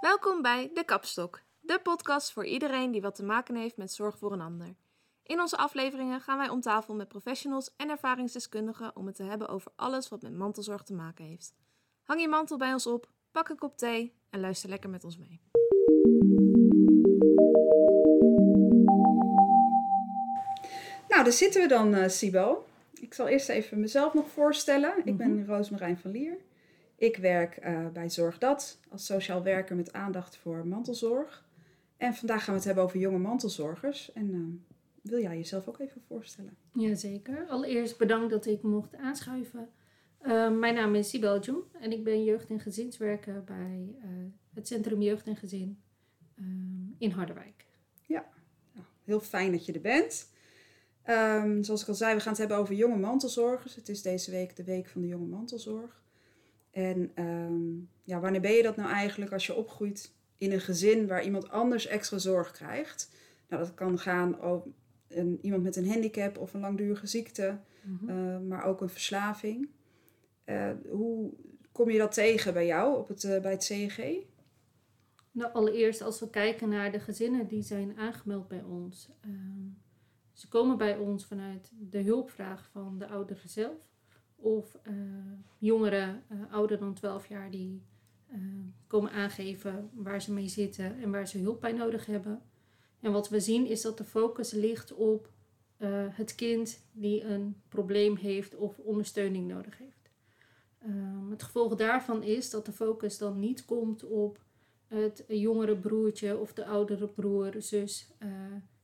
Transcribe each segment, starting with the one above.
Welkom bij De Kapstok, de podcast voor iedereen die wat te maken heeft met zorg voor een ander. In onze afleveringen gaan wij om tafel met professionals en ervaringsdeskundigen om het te hebben over alles wat met mantelzorg te maken heeft. Hang je mantel bij ons op, pak een kop thee en luister lekker met ons mee. Nou, daar zitten we dan, uh, Sibo. Ik zal eerst even mezelf nog voorstellen. Ik ben Mhm. Roosmarijn van Lier. Ik werk eh, bij Zorg Dat als sociaal werker met aandacht voor mantelzorg. En vandaag gaan we het hebben over jonge mantelzorgers. En eh, wil jij jezelf ook even voorstellen? Jazeker. Allereerst bedankt dat ik mocht aanschuiven. Eh, mijn naam is Sibel Jong en ik ben jeugd- en gezinswerker bij het Centrum Jeugd en Gezin eh, in Harderwijk. Nou, heel fijn dat je er bent. Ehm, zoals ik al zei, we gaan het hebben over jonge mantelzorgers. Het is deze week de week van de jonge mantelzorg. En ehm, ja, wanneer ben je dat nou eigenlijk als je opgroeit in een gezin waar iemand anders extra zorg krijgt? Nou, dat kan gaan over een, iemand met een handicap of een langdurige ziekte, eh, maar ook een verslaving. Eh, hoe kom je dat tegen bij jou op het, eh, bij het CEG? Nou, allereerst als we kijken naar de gezinnen die zijn aangemeld bij ons. ehm, ze komen bij ons vanuit de hulpvraag van de ouderen zelf. Of eh, jongeren eh, ouder dan 12 jaar die eh, komen aangeven waar ze mee zitten en waar ze hulp bij nodig hebben. En wat we zien is dat de focus ligt op het kind die een probleem heeft of ondersteuning nodig heeft. Ehm, het gevolg daarvan is dat de focus dan niet komt op het jongere broertje of de oudere broer, zus,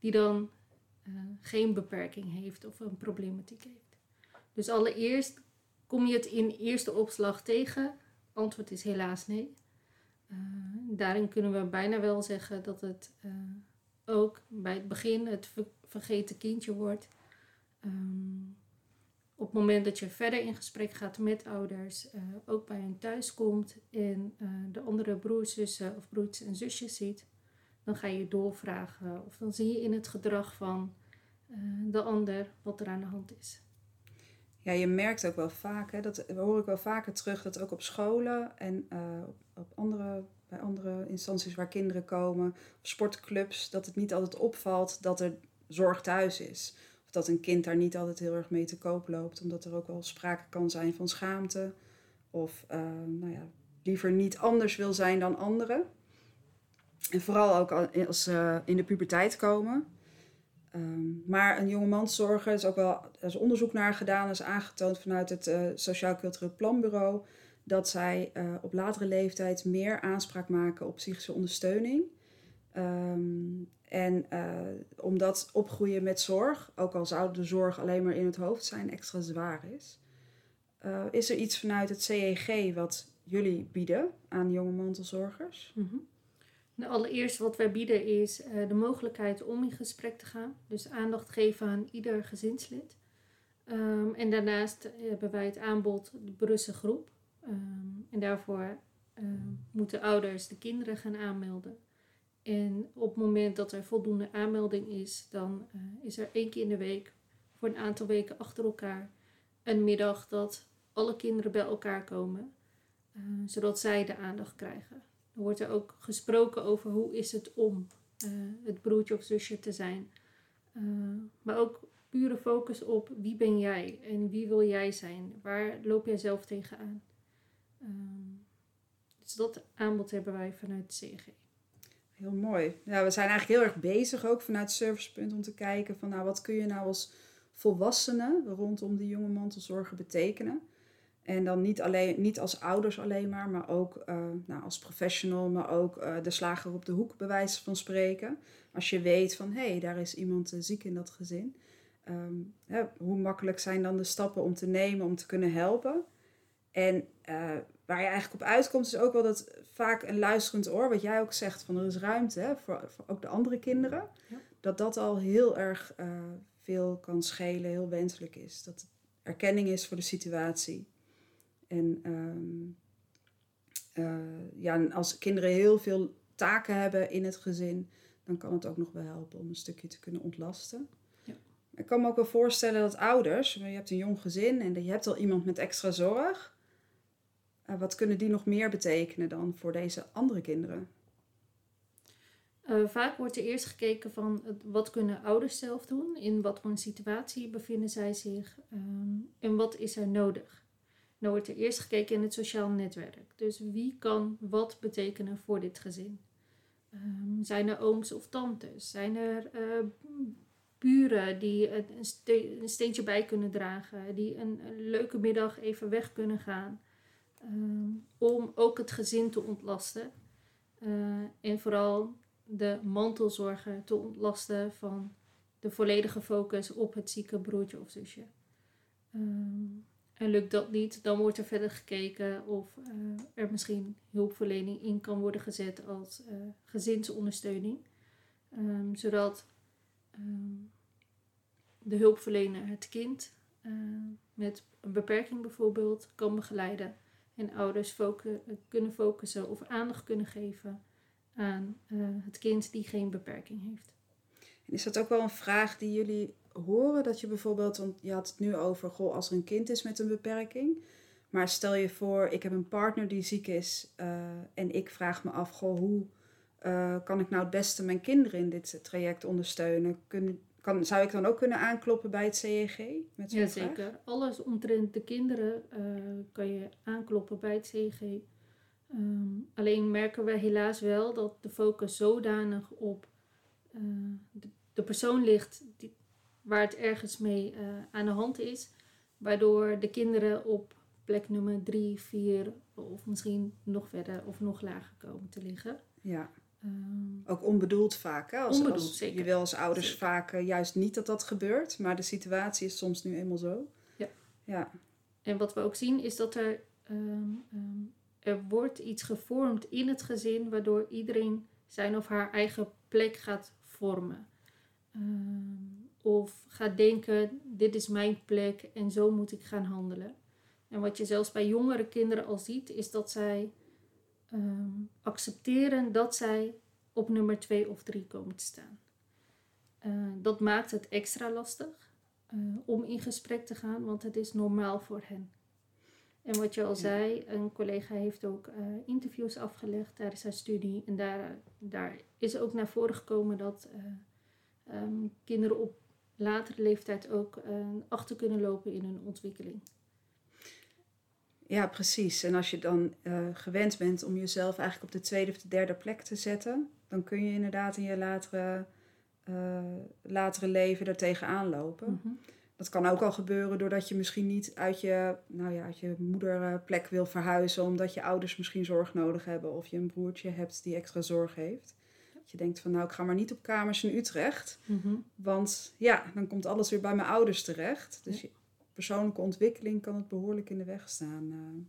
die dan eh, geen beperking heeft of een problematiek heeft. Dus allereerst kom je het in eerste opslag tegen. Antwoord is helaas nee. Eh, daarin kunnen we bijna wel zeggen dat het eh, ook bij het begin het ver- vergeten kindje wordt. Ehm, op het moment dat je verder in gesprek gaat met ouders, ook bij hen thuis komt en de andere broers, zussen of broertjes en zusjes ziet, dan ga je doorvragen of dan zie je in het gedrag van eh, de ander wat er aan de hand is. Ja, je merkt ook wel vaak, hè, dat hoor ik wel vaker terug, dat ook op scholen en eh, op, andere, bij andere instanties waar kinderen komen, sportclubs, dat het niet altijd opvalt dat er zorg thuis is. Of dat een kind daar niet altijd heel erg mee te koop loopt, omdat er ook wel sprake kan zijn van schaamte. Of eh, nou ja, liever niet anders wil zijn dan anderen. En vooral ook al- als ze in de puberteit komen. Ehm, maar een jonge manszorger is ook wel, er is onderzoek naar gedaan, is aangetoond vanuit het eh, Sociaal Cultureel Planbureau, dat zij eh, op latere leeftijd meer aanspraak maken op psychische ondersteuning. Ehm, en eh, omdat opgroeien met zorg, ook al zou de zorg alleen maar in het hoofd zijn, extra zwaar is. Eh, is er iets vanuit het CEG wat jullie bieden aan jonge mantelzorgers? Nou, allereerst wat wij bieden is eh, de mogelijkheid om in gesprek te gaan. Dus aandacht geven aan ieder gezinslid. Ehm, en daarnaast hebben wij het aanbod de Brusse groep. Ehm, en daarvoor ehm, moeten ouders de kinderen gaan aanmelden. En op het moment dat er voldoende aanmelding is, dan eh, is er één keer in de week voor een aantal weken achter elkaar een middag dat alle kinderen bij elkaar komen, eh, zodat zij de aandacht krijgen. Er wordt er ook gesproken over hoe is het om eh, het broertje of zusje te zijn. Eh, maar ook pure focus op wie ben jij en wie wil jij zijn? Waar loop jij zelf tegenaan? Ehm dus dat aanbod hebben wij vanuit CG. Heel mooi. Ja, we zijn eigenlijk heel erg bezig ook vanuit Servicepunt om te kijken van nou wat kun je nou als volwassene rondom die jonge mantelzorger betekenen. En dan niet, alleen, niet als ouders alleen maar, maar ook eh, nou, als professional, maar ook eh, de slager op de hoek, bij wijze van spreken. Als je weet van hé, hey, daar is iemand eh, ziek in dat gezin. Ehm, hè, hoe makkelijk zijn dan de stappen om te nemen om te kunnen helpen? En waar je eigenlijk op uitkomt, is ook wel dat vaak een luisterend oor, wat jij ook zegt, van er is ruimte hè, voor, voor ook de andere kinderen. Ja. Dat dat al heel erg veel kan schelen, heel wenselijk is. Dat het erkenning is voor de situatie. En ehm, eh, ja, als kinderen heel veel taken hebben in het gezin, dan kan het ook nog wel helpen om een stukje te kunnen ontlasten. Ja. Ik kan me ook wel voorstellen dat ouders, je hebt een jong gezin en je hebt al iemand met extra zorg. Uh, wat kunnen die nog meer betekenen dan voor deze andere kinderen? Uh, vaak wordt er eerst gekeken van wat kunnen ouders zelf doen, in wat voor een situatie bevinden zij zich um, en wat is er nodig. Wordt er eerst gekeken in het sociaal netwerk. Dus wie kan wat betekenen voor dit gezin? Um, zijn er ooms of tantes? Zijn er uh, buren die een, een, steentje bij kunnen dragen? Die een, leuke middag even weg kunnen gaan? Um, om ook het gezin te ontlasten. Uh, en vooral de mantelzorger te ontlasten van de volledige focus op het zieke broertje of zusje. Um, en lukt dat niet, dan wordt er verder gekeken of uh, er misschien hulpverlening in kan worden gezet als uh, gezinsondersteuning. Um, zodat um, de hulpverlener het kind uh, met een beperking bijvoorbeeld kan begeleiden. En ouders kunnen focussen of aandacht kunnen geven aan het kind die geen beperking heeft. En is dat ook wel een vraag die jullie horen? Dat je bijvoorbeeld, want je had het nu over, goh, als er een kind is met een beperking. Maar stel je voor, ik heb een partner die ziek is uh, en ik vraag me af, goh, hoe uh, kan ik nou het beste mijn kinderen in dit traject ondersteunen? Kun, kan, zou ik dan ook kunnen aankloppen bij het CEG? Met ja, zeker. Alles omtrent de kinderen uh, kan je aankloppen bij het CEG. Um, alleen merken we helaas wel dat de focus zodanig op de, de, persoon ligt die, waar het ergens mee uh, aan de hand is. Waardoor de kinderen op plek nummer drie, vier of misschien nog verder of nog lager komen te liggen. Ja. Um, ook onbedoeld vaak. Hè? Als, onbedoeld, als, zeker. Je wil als ouders zeker. vaak uh, juist niet dat dat gebeurt, maar de situatie is soms nu eenmaal zo. Ja. ja. En wat we ook zien is dat er, um, um, er wordt iets gevormd in het gezin waardoor iedereen zijn of haar eigen plek gaat vormen. Um, of gaat denken, dit is mijn plek en zo moet ik gaan handelen. En wat je zelfs bij jongere kinderen al ziet, is dat zij um, accepteren dat zij op nummer 2 of 3 komen te staan. Uh, dat maakt het extra lastig uh, om in gesprek te gaan, want het is normaal voor hen. En wat je al ja. zei, een collega heeft ook uh, interviews afgelegd tijdens haar studie. En daar, daar is ook naar voren gekomen dat um, kinderen op latere leeftijd ook uh, achter kunnen lopen in hun ontwikkeling. Ja, precies. En als je dan uh, gewend bent om jezelf eigenlijk op de tweede of de derde plek te zetten, dan kun je inderdaad in je latere, uh, latere leven er tegenaan lopen. Mm -hmm. Dat kan ook al gebeuren doordat je misschien niet uit je, nou ja, uit je moederplek wil verhuizen, omdat je ouders misschien zorg nodig hebben of je een broertje hebt die extra zorg heeft. Dat je denkt van nou, ik ga maar niet op kamers in Utrecht. Mm -hmm. Want ja, dan komt alles weer bij mijn ouders terecht. Dus persoonlijke ontwikkeling kan het behoorlijk in de weg staan. Uh.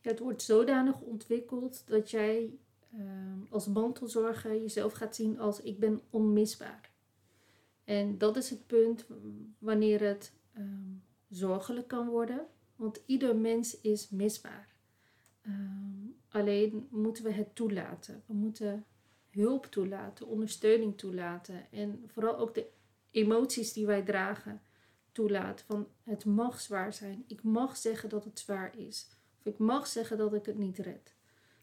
Ja, het wordt zodanig ontwikkeld dat jij uh, als mantelzorger jezelf gaat zien als ik ben onmisbaar. En dat is het punt wanneer het um, zorgelijk kan worden. Want ieder mens is misbaar. Um, alleen moeten we het toelaten. We moeten hulp toelaten, ondersteuning toelaten en vooral ook de emoties die wij dragen toelaten. Van het mag zwaar zijn. Ik mag zeggen dat het zwaar is. Of ik mag zeggen dat ik het niet red.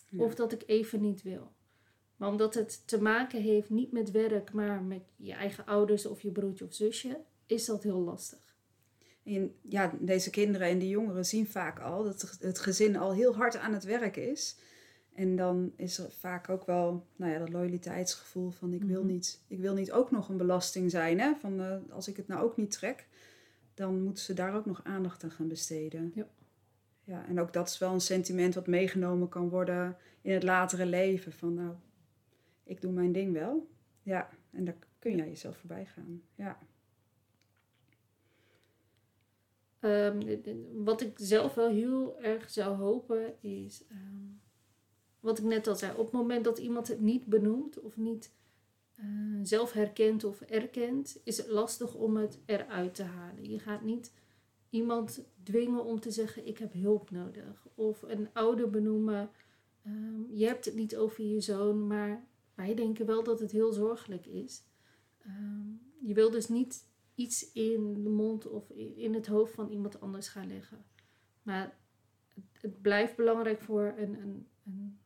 Ja. Of dat ik even niet wil. Maar omdat het te maken heeft niet met werk, maar met je eigen ouders of je broertje of zusje, is dat heel lastig. En ja, deze kinderen en die jongeren zien vaak al dat het gezin al heel hard aan het werk is. En dan is er vaak ook wel nou ja, dat loyaliteitsgevoel van ik wil, niet, ik wil niet ook nog een belasting zijn. Hè? Van, uh, als ik het nou ook niet trek, dan moeten ze daar ook nog aandacht aan gaan besteden. Ja. Ja, en ook dat is wel een sentiment wat meegenomen kan worden in het latere leven. Van nou, ik doe mijn ding wel. Ja, en daar kun jij jezelf voorbij gaan. Ja. Um, wat ik zelf wel heel erg zou hopen is... Um, wat ik net al zei, op het moment dat iemand het niet benoemt of niet uh, zelf herkent of erkent, is het lastig om het eruit te halen. Je gaat niet iemand dwingen om te zeggen: Ik heb hulp nodig. Of een ouder benoemen: um, Je hebt het niet over je zoon, maar wij denken wel dat het heel zorgelijk is. Um, je wil dus niet iets in de mond of in het hoofd van iemand anders gaan leggen. Maar het, blijft belangrijk voor een, een, een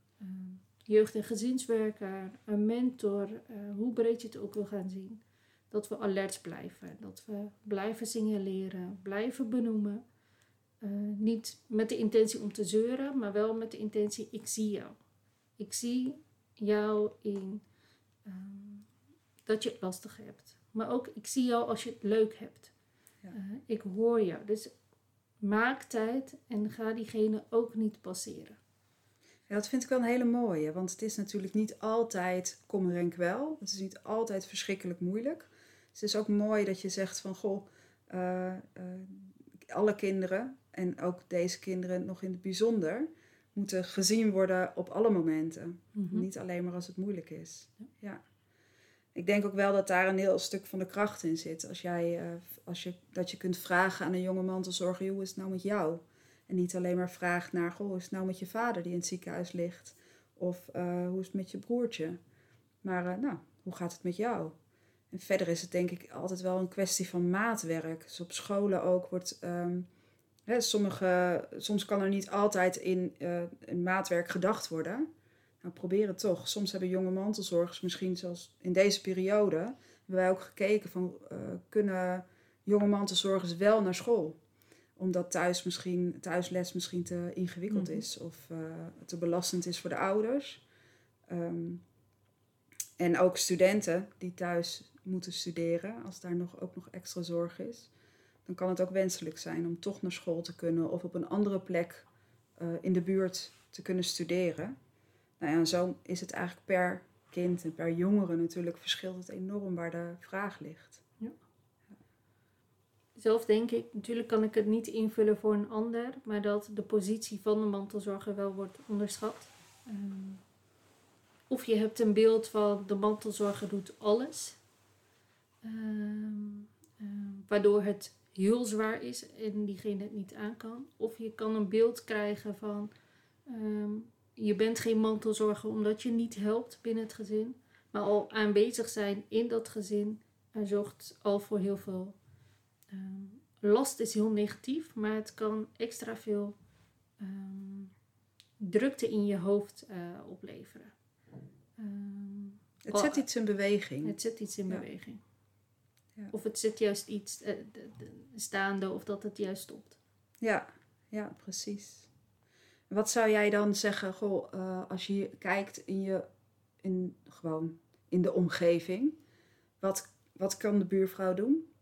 jeugd- en gezinswerker, een mentor, uh, hoe breed je het ook wil gaan zien. Dat we alert blijven, dat we blijven signaleren, blijven benoemen. Uh, niet met de intentie om te zeuren, maar wel met de intentie: ik zie jou. Ik zie jou in um, dat je het lastig hebt. Maar ook, ik zie jou als je het leuk hebt. Ja. Uh, ik hoor jou. Dus maak tijd en ga diegene ook niet passeren. Ja, dat vind ik wel een hele mooie. Want het is natuurlijk niet altijd kommer en kwel. Het is niet altijd verschrikkelijk moeilijk. het is ook mooi dat je zegt van... Goh, uh, uh, alle kinderen en ook deze kinderen nog in het bijzonder... moeten gezien worden op alle momenten. Mm -hmm. Niet alleen maar als het moeilijk is. Ja. ja. Ik denk ook wel dat daar een heel stuk van de kracht in zit. Als jij, uh, als je, dat je kunt vragen aan een jonge man te zorgen... hoe is het nou met jou? En niet alleen maar vraagt naar, goh, hoe is het nou met je vader die in het ziekenhuis ligt? Of uh, hoe is het met je broertje? Maar uh, nou, hoe gaat het met jou? En verder is het denk ik altijd wel een kwestie van maatwerk. Dus op scholen ook wordt... Um, hè, sommige, soms kan er niet altijd in, uh, maatwerk gedacht worden. Nou, probeer het toch. Soms hebben jonge mantelzorgers misschien zoals in deze periode... hebben wij ook gekeken van, kunnen jonge mantelzorgers wel naar school? Omdat thuis misschien, thuisles misschien te ingewikkeld mm. is of uh, te belastend is voor de ouders. Um, en ook studenten die thuis moeten studeren, als daar nog, ook nog extra zorg is, dan kan het ook wenselijk zijn om toch naar school te kunnen of op een andere plek uh, in de buurt te kunnen studeren. Nou ja, en zo is het eigenlijk per kind en per jongere natuurlijk verschilt het enorm waar de vraag ligt. Zelf denk ik, natuurlijk kan ik het niet invullen voor een ander, maar dat de positie van de mantelzorger wel wordt onderschat. Um, of je hebt een beeld van de mantelzorger doet alles, um, um, waardoor het heel zwaar is en diegene het niet aan kan. Of je kan een beeld krijgen van je bent geen mantelzorger omdat je niet helpt binnen het gezin, maar al aanwezig zijn in dat gezin zorgt al voor heel veel Um, last is heel negatief, maar het kan extra veel um, drukte in je hoofd uh, opleveren. Um, het zet iets in beweging. Het zet iets in ja. beweging. Ja. Of het zet juist iets uh, staande of dat het juist stopt. Ja, ja, precies. Wat zou jij dan zeggen, goh, uh, als je kijkt in je, in, gewoon in de omgeving, wat, wat kan de buurvrouw doen?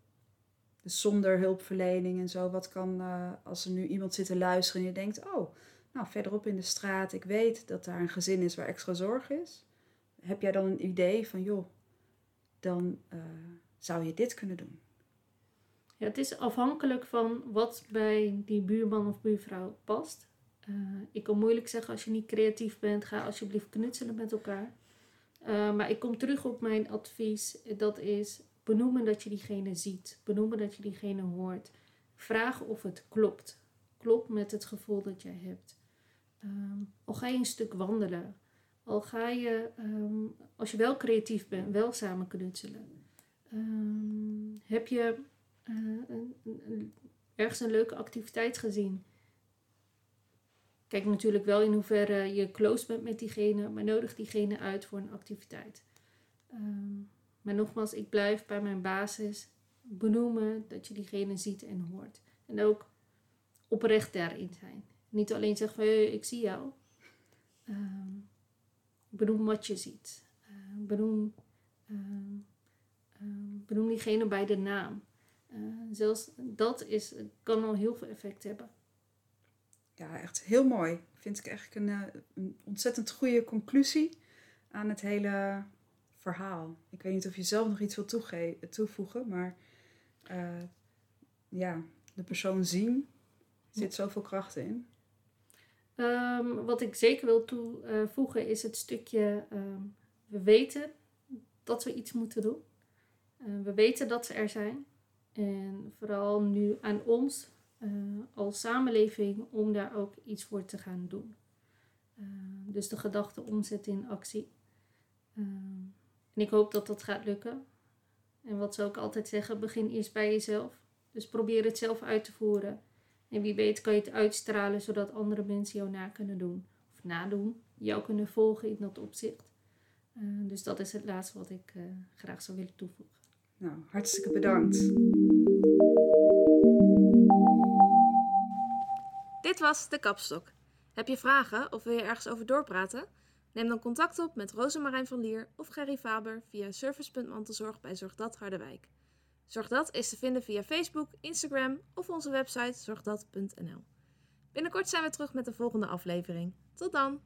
Dus zonder hulpverlening en zo. Wat kan, uh, als er nu iemand zit te luisteren en je denkt, oh, nou verderop in de straat, ik weet dat daar een gezin is waar extra zorg is. Heb jij dan een idee van, joh, dan uh, zou je dit kunnen doen? Ja, het is afhankelijk van wat bij die buurman of buurvrouw past. Uh, ik kan moeilijk zeggen, als je niet creatief bent, ga alsjeblieft knutselen met elkaar. maar ik kom terug op mijn advies. Dat is Benoemen dat je diegene ziet. Benoemen dat je diegene hoort. Vraag of het klopt. Klopt met het gevoel dat jij hebt. Um, al ga je een stuk wandelen. Al ga je, um, als je wel creatief bent, wel samen knutselen. Um, heb je uh, een, een, ergens een leuke activiteit gezien? Kijk natuurlijk wel in hoeverre je close bent met diegene, maar nodig diegene uit voor een activiteit. Um, maar nogmaals, ik blijf bij mijn basis benoemen dat je diegene ziet en hoort. En ook oprecht daarin zijn. Niet alleen zeggen van ik zie jou. Um, benoem wat je ziet. Uh, benoem, um, benoem diegene bij de naam. Zelfs dat is, kan al heel veel effect hebben. Ja, echt heel mooi. Vind ik eigenlijk een, eh, een ontzettend goede conclusie aan het hele verhaal. Ik weet niet of je zelf nog iets wil toevoegen, maar uh, ja, de persoon zien zit zoveel kracht in. Um, wat ik zeker wil toevoegen is het stukje, um, we weten dat we iets moeten doen. Uh, we weten dat ze er zijn. En vooral nu aan ons uh, als samenleving om daar ook iets voor te gaan doen. Uh, dus de gedachte omzetten in actie. En ik hoop dat dat gaat lukken. En wat ze ook altijd zeggen, begin eerst bij jezelf. Dus probeer het zelf uit te voeren. En wie weet kan je het uitstralen zodat andere mensen jou na kunnen doen. Of nadoen. Jou kunnen volgen in dat opzicht. Uh, dus dat is het laatste wat ik uh, graag zou willen toevoegen. Nou, hartstikke bedankt. Dit was de kapstok. Heb je vragen of wil je ergens over doorpraten? Neem dan contact op met Rosemarijn van Lier of Gerry Faber via service.mantelzorg bij Zorgdat Harderwijk. Zorgdat is te vinden via Facebook, Instagram of onze website zorgdat.nl. Binnenkort zijn we terug met de volgende aflevering. Tot dan!